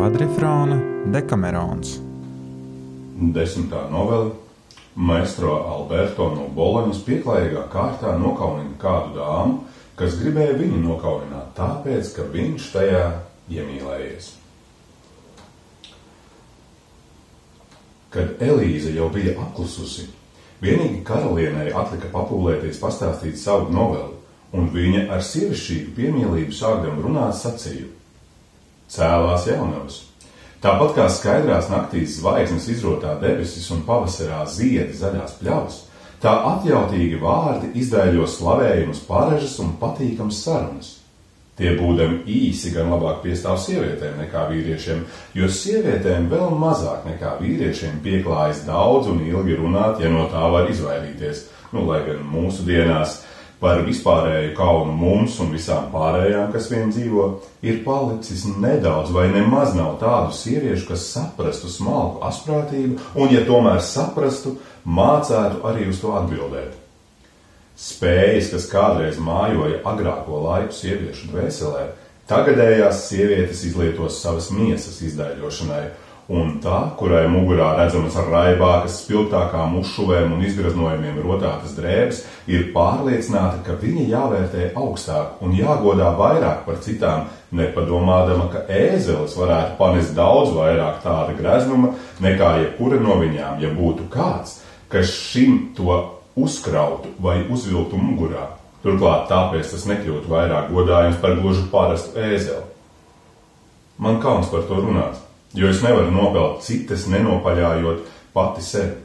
kvadrifrāna Dekamerons. Desmitā novela Maestro Alberto no Boloņas pieklājīgā kārtā nokaunina kādu dāmu, kas gribēja viņu nokaunināt, tāpēc, ka viņš tajā iemīlējies. Kad Elīze jau bija apklususi, vienīgi karalienei atlika papūlēties pastāstīt savu novelu, un viņa ar sievišķīgu piemīlību sākdam runāt sacīju. Cēlās jaunavas. Tāpat kā skaidrās naktīs zvaigznes izrotā debesis un pavasarā ziedi zaļās pļavas, tā atjautīgi vārdi izdēļo slavējumus paražas un patīkams sarunas. Tie būdami īsi gan labāk piestāv sievietēm nekā vīriešiem, jo sievietēm vēl mazāk nekā vīriešiem pieklājas daudz un ilgi runāt, ja no tā var izvairīties. Nu, lai gan mūsu dienās par vispārēju kaunu mums un visām pārējām, kas vien dzīvo, ir palicis nedaudz vai nemaz nav tādu sieviešu, kas saprastu smalku asprātību, un, ja tomēr saprastu, mācētu arī uz to atbildēt. Spējas, kas kādreiz mājoja agrāko laiku sieviešu dvēselē, tagadējās sievietes izlietos savas miesas izdaiļošanai, un tā, kurai mugurā redzamas raibākas, spilgtākām uzšuvēm un izgraznojumiem rotātas drēbes, ir pārliecināta, ka viņa jāvērtē augstāk un jāgodā vairāk par citām, nepadomādama, ka ēzelis varētu panest daudz vairāk tāda greznuma nekā jebkura no viņām, ja būtu kāds, kas šim to uzkrautu vai uzvilktu mugurā. Turklāt tāpēc tas nekļūtu vairāk godājums par gluži parastu ēzeli. Man kauns par to runāt jo es nevaru nopelt citas, nenopaļājot pati sevi.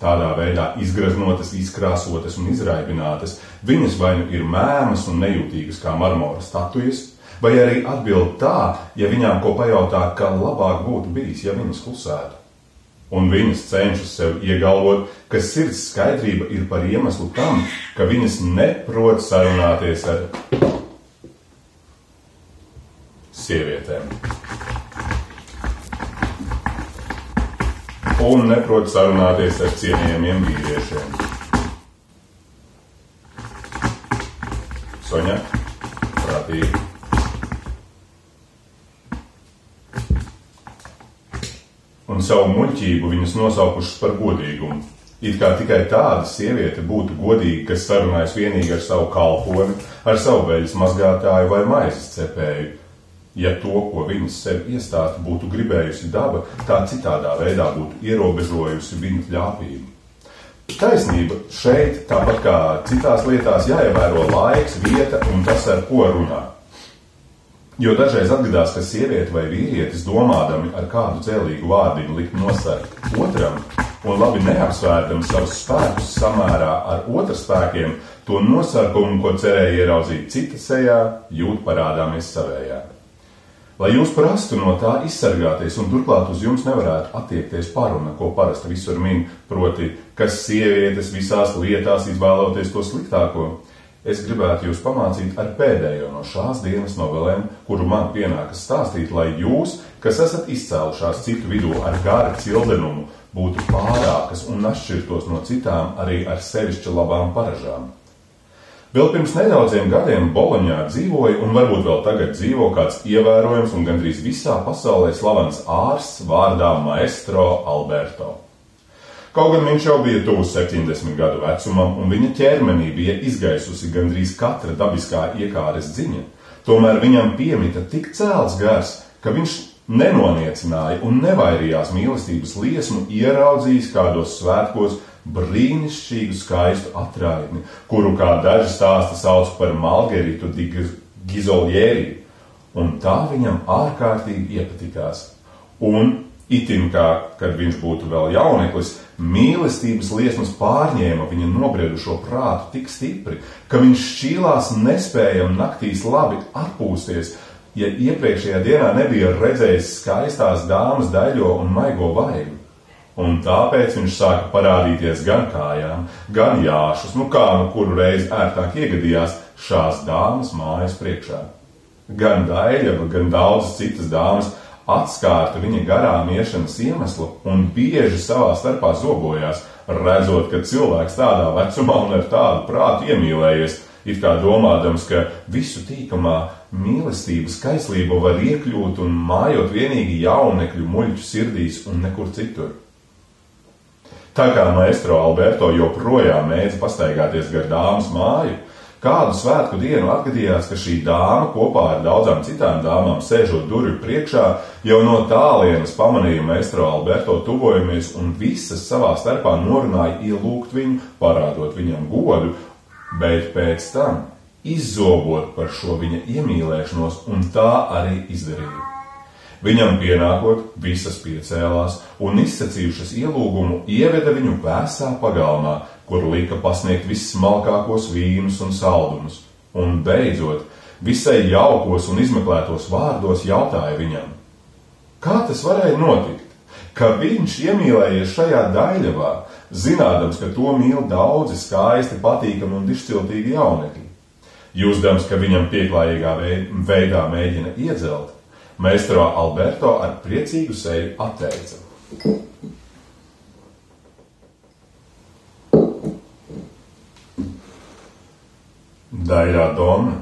Tādā veidā izgraznotas, izkrāsotas un izraibinātas, viņas vai nu ir mēmas un nejūtīgas kā marmora statujas, vai arī atbild tā, ja viņām ko pajautā, ka labāk būtu bijis, ja viņas klusētu. Un viņas cenšas sev iegalvot, ka sirds skaidrība ir par iemeslu tam, ka viņas neprot sarunāties ar sievietēm. Un neprot sarunāties ar cienījamiem vīriešiem. Soņa, prātīgi. Un savu muļķību viņas nosaukušas par godīgumu. It kā tikai tāda sieviete būtu godīga, kas sarunājas vienīgi ar savu kalponi, ar savu veļas mazgātāju vai maizes cepēju, Ja to, ko viņas sev iestāsta, būtu gribējusi daba, tā citādā veidā būtu ierobežojusi viņu ļāpību. Taisnība šeit, tāpat kā citās lietās, jāievēro laiks, vieta un tas, ar ko runā. Jo dažreiz atgadās, ka sieviete vai vīrietis domādami ar kādu dzēlīgu vārdiņu likt nosargt otram un labi neapsvērtam savus spēkus samērā ar otra spēkiem, to nosarkumu, ko cerēja ieraudzīt cita sejā, jūt parādāmies savējā lai jūs prastu no tā izsargāties, un turklāt uz jums nevarētu attiekties paruna, ko parasti visur min, proti, kas sievietes visās lietās izvēloties to sliktāko. Es gribētu jūs pamācīt ar pēdējo no šās dienas novelēm, kuru man pienākas stāstīt, lai jūs, kas esat izcēlušās citu vidū ar gara cildenumu, būtu pārākas un atšķirtos no citām arī ar sevišķi labām paražām. Vēl pirms nedaudziem gadiem Boloņā dzīvoja, un varbūt vēl tagad dzīvo kāds ievērojams un gandrīz visā pasaulē slavens ārsts vārdā Maestro Alberto. Kaut gan viņš jau bija tuvu 70 gadu vecumam, un viņa ķermenī bija izgaisusi gandrīz katra dabiskā iekāres dziņa, tomēr viņam piemita tik cēls gars, ka viņš nenoniecināja un nevairījās mīlestības liesmu ieraudzījis kādos svētkos brīnišķīgu, skaistu atraitni, kuru, kā daži stāsta, sauc par Margaritu Gizoljēri, un tā viņam ārkārtīgi iepatikās. Un itin kā, kad viņš būtu vēl jauneklis, mīlestības liesmas pārņēma viņa nobriedušo prātu tik stipri, ka viņš šķīlās nespējam naktīs labi atpūsties, ja iepriekšējā dienā nebija redzējis skaistās dāmas daļo un maigo vaigu. Un tāpēc viņš sāka parādīties gan kājām, gan jāšus, nu kā nu kuru reizi ērtāk iegadījās šās dāmas mājas priekšā. Gan Daļava, gan daudzas citas dāmas atskārta viņa garām iešanas iemeslu un bieži savā starpā zobojās, redzot, ka cilvēks tādā vecumā un ar tādu prātu iemīlējies, it kā domādams, ka visu tīkamā mīlestības kaislība var iekļūt un mājot vienīgi jaunekļu muļķu sirdīs un nekur citur. Tā kā maestro Alberto joprojām mēdz pastaigāties gar dāmas māju, kādu svētku dienu atgadījās, ka šī dāma kopā ar daudzām citām dāmām sēžot durvju priekšā, jau no tālienes pamanīja maestro Alberto tuvojamies un visas savā starpā norunāja ielūgt viņu, parādot viņam godu bet pēc tam izzobot par šo viņa iemīlēšanos, un tā arī izdarīja. Viņam pienākot, visas piecēlās un izsacījušas ielūgumu, ieveda viņu vēsā pagalmā, kur lika pasniegt vissmalkākos vīnus un saldumus, un beidzot, visai jaukos un izmeklētos vārdos jautāja viņam: Kā tas varēja notikt, ka viņš iemīlējies šajā daļavā, zinādams, ka to mīl daudzi skaisti, patīkami un izciltīgi jaunekļi. Jūsdams, ka viņam pieklājīgā veidā mēģina iedzelt, Meistro Alberto ar priecīgu seju atteica. Dairā Dona,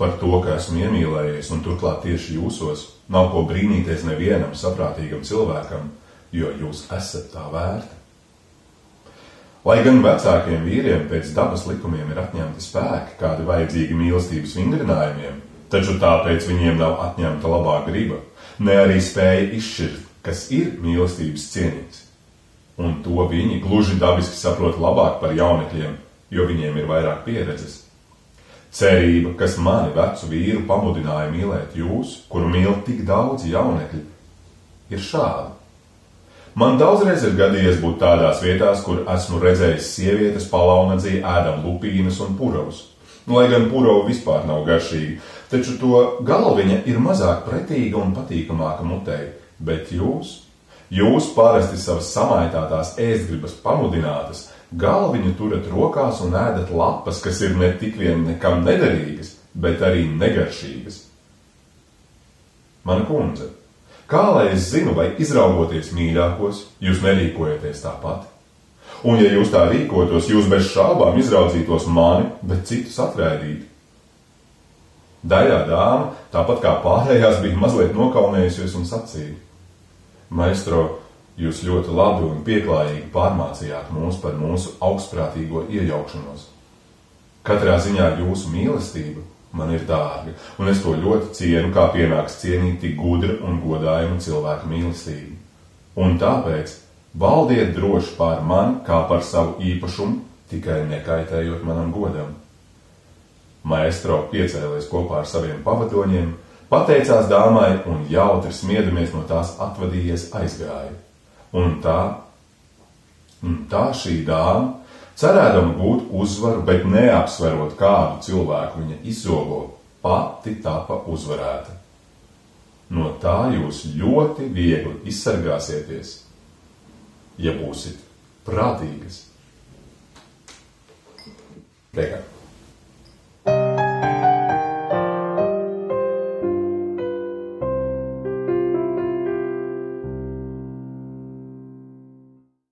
par to, ka esmu iemīlējies un turklāt tieši jūsos, nav ko brīnīties nevienam saprātīgam cilvēkam, jo jūs esat tā vērti. Lai gan vecākiem vīriem pēc dabas likumiem ir atņemti spēki, kādi vajadzīgi mīlestības vingrinājumiem, taču tāpēc viņiem nav atņemta labā griba, ne arī spēja izšķirt, kas ir mīlestības cienīts. Un to viņi gluži dabiski saprot labāk par jaunekļiem, jo viņiem ir vairāk pieredzes. Cerība, kas mani vecu vīru pamudināja mīlēt jūs, kuru mīl tik daudz jaunekļi, ir šāda. Man daudzreiz ir gadījies būt tādās vietās, kur esmu redzējis sievietes palaunadzī ēdam lupīnas un puravus. Nu, lai gan purava vispār nav garšīga, taču to galviņa ir mazāk pretīga un patīkamāka mutei. Bet jūs, jūs parasti savas samaitātās ēstgribas pamudinātas, galviņu turat rokās un ēdat lapas, kas ir ne tik vien nekam nederīgas, bet arī negaršīgas. Mana kundze, Kā lai es zinu, vai izraugoties mīļākos, jūs nerīkojaties tāpat? Un, ja jūs tā rīkotos, jūs bez šābām izraudzītos mani, bet citus atraidītu. Daļā dāma, tāpat kā pārējās, bija mazliet nokaunējusies un sacīja: Maestro, jūs ļoti labi un pieklājīgi pārmācījāt mūs par mūsu augstprātīgo iejaukšanos. Katrā ziņā jūsu mīlestība man ir dārga, un es to ļoti cienu, kā pienāks cienīt tik gudra un godājuma cilvēka mīlestību. Un tāpēc valdiet droši pār mani kā par savu īpašumu, tikai nekaitējot manam godam. Maestro piecēlies kopā ar saviem pavadoņiem, pateicās dāmai un jautri smiedamies no tās atvadījies aizgāja. Un tā, un tā šī dāma cerēdama gūt uzvaru, bet neapsverot kādu cilvēku viņa izzogo, pati tapa uzvarēta. No tā jūs ļoti viegli izsargāsieties, ja būsit prātīgas. Beigās.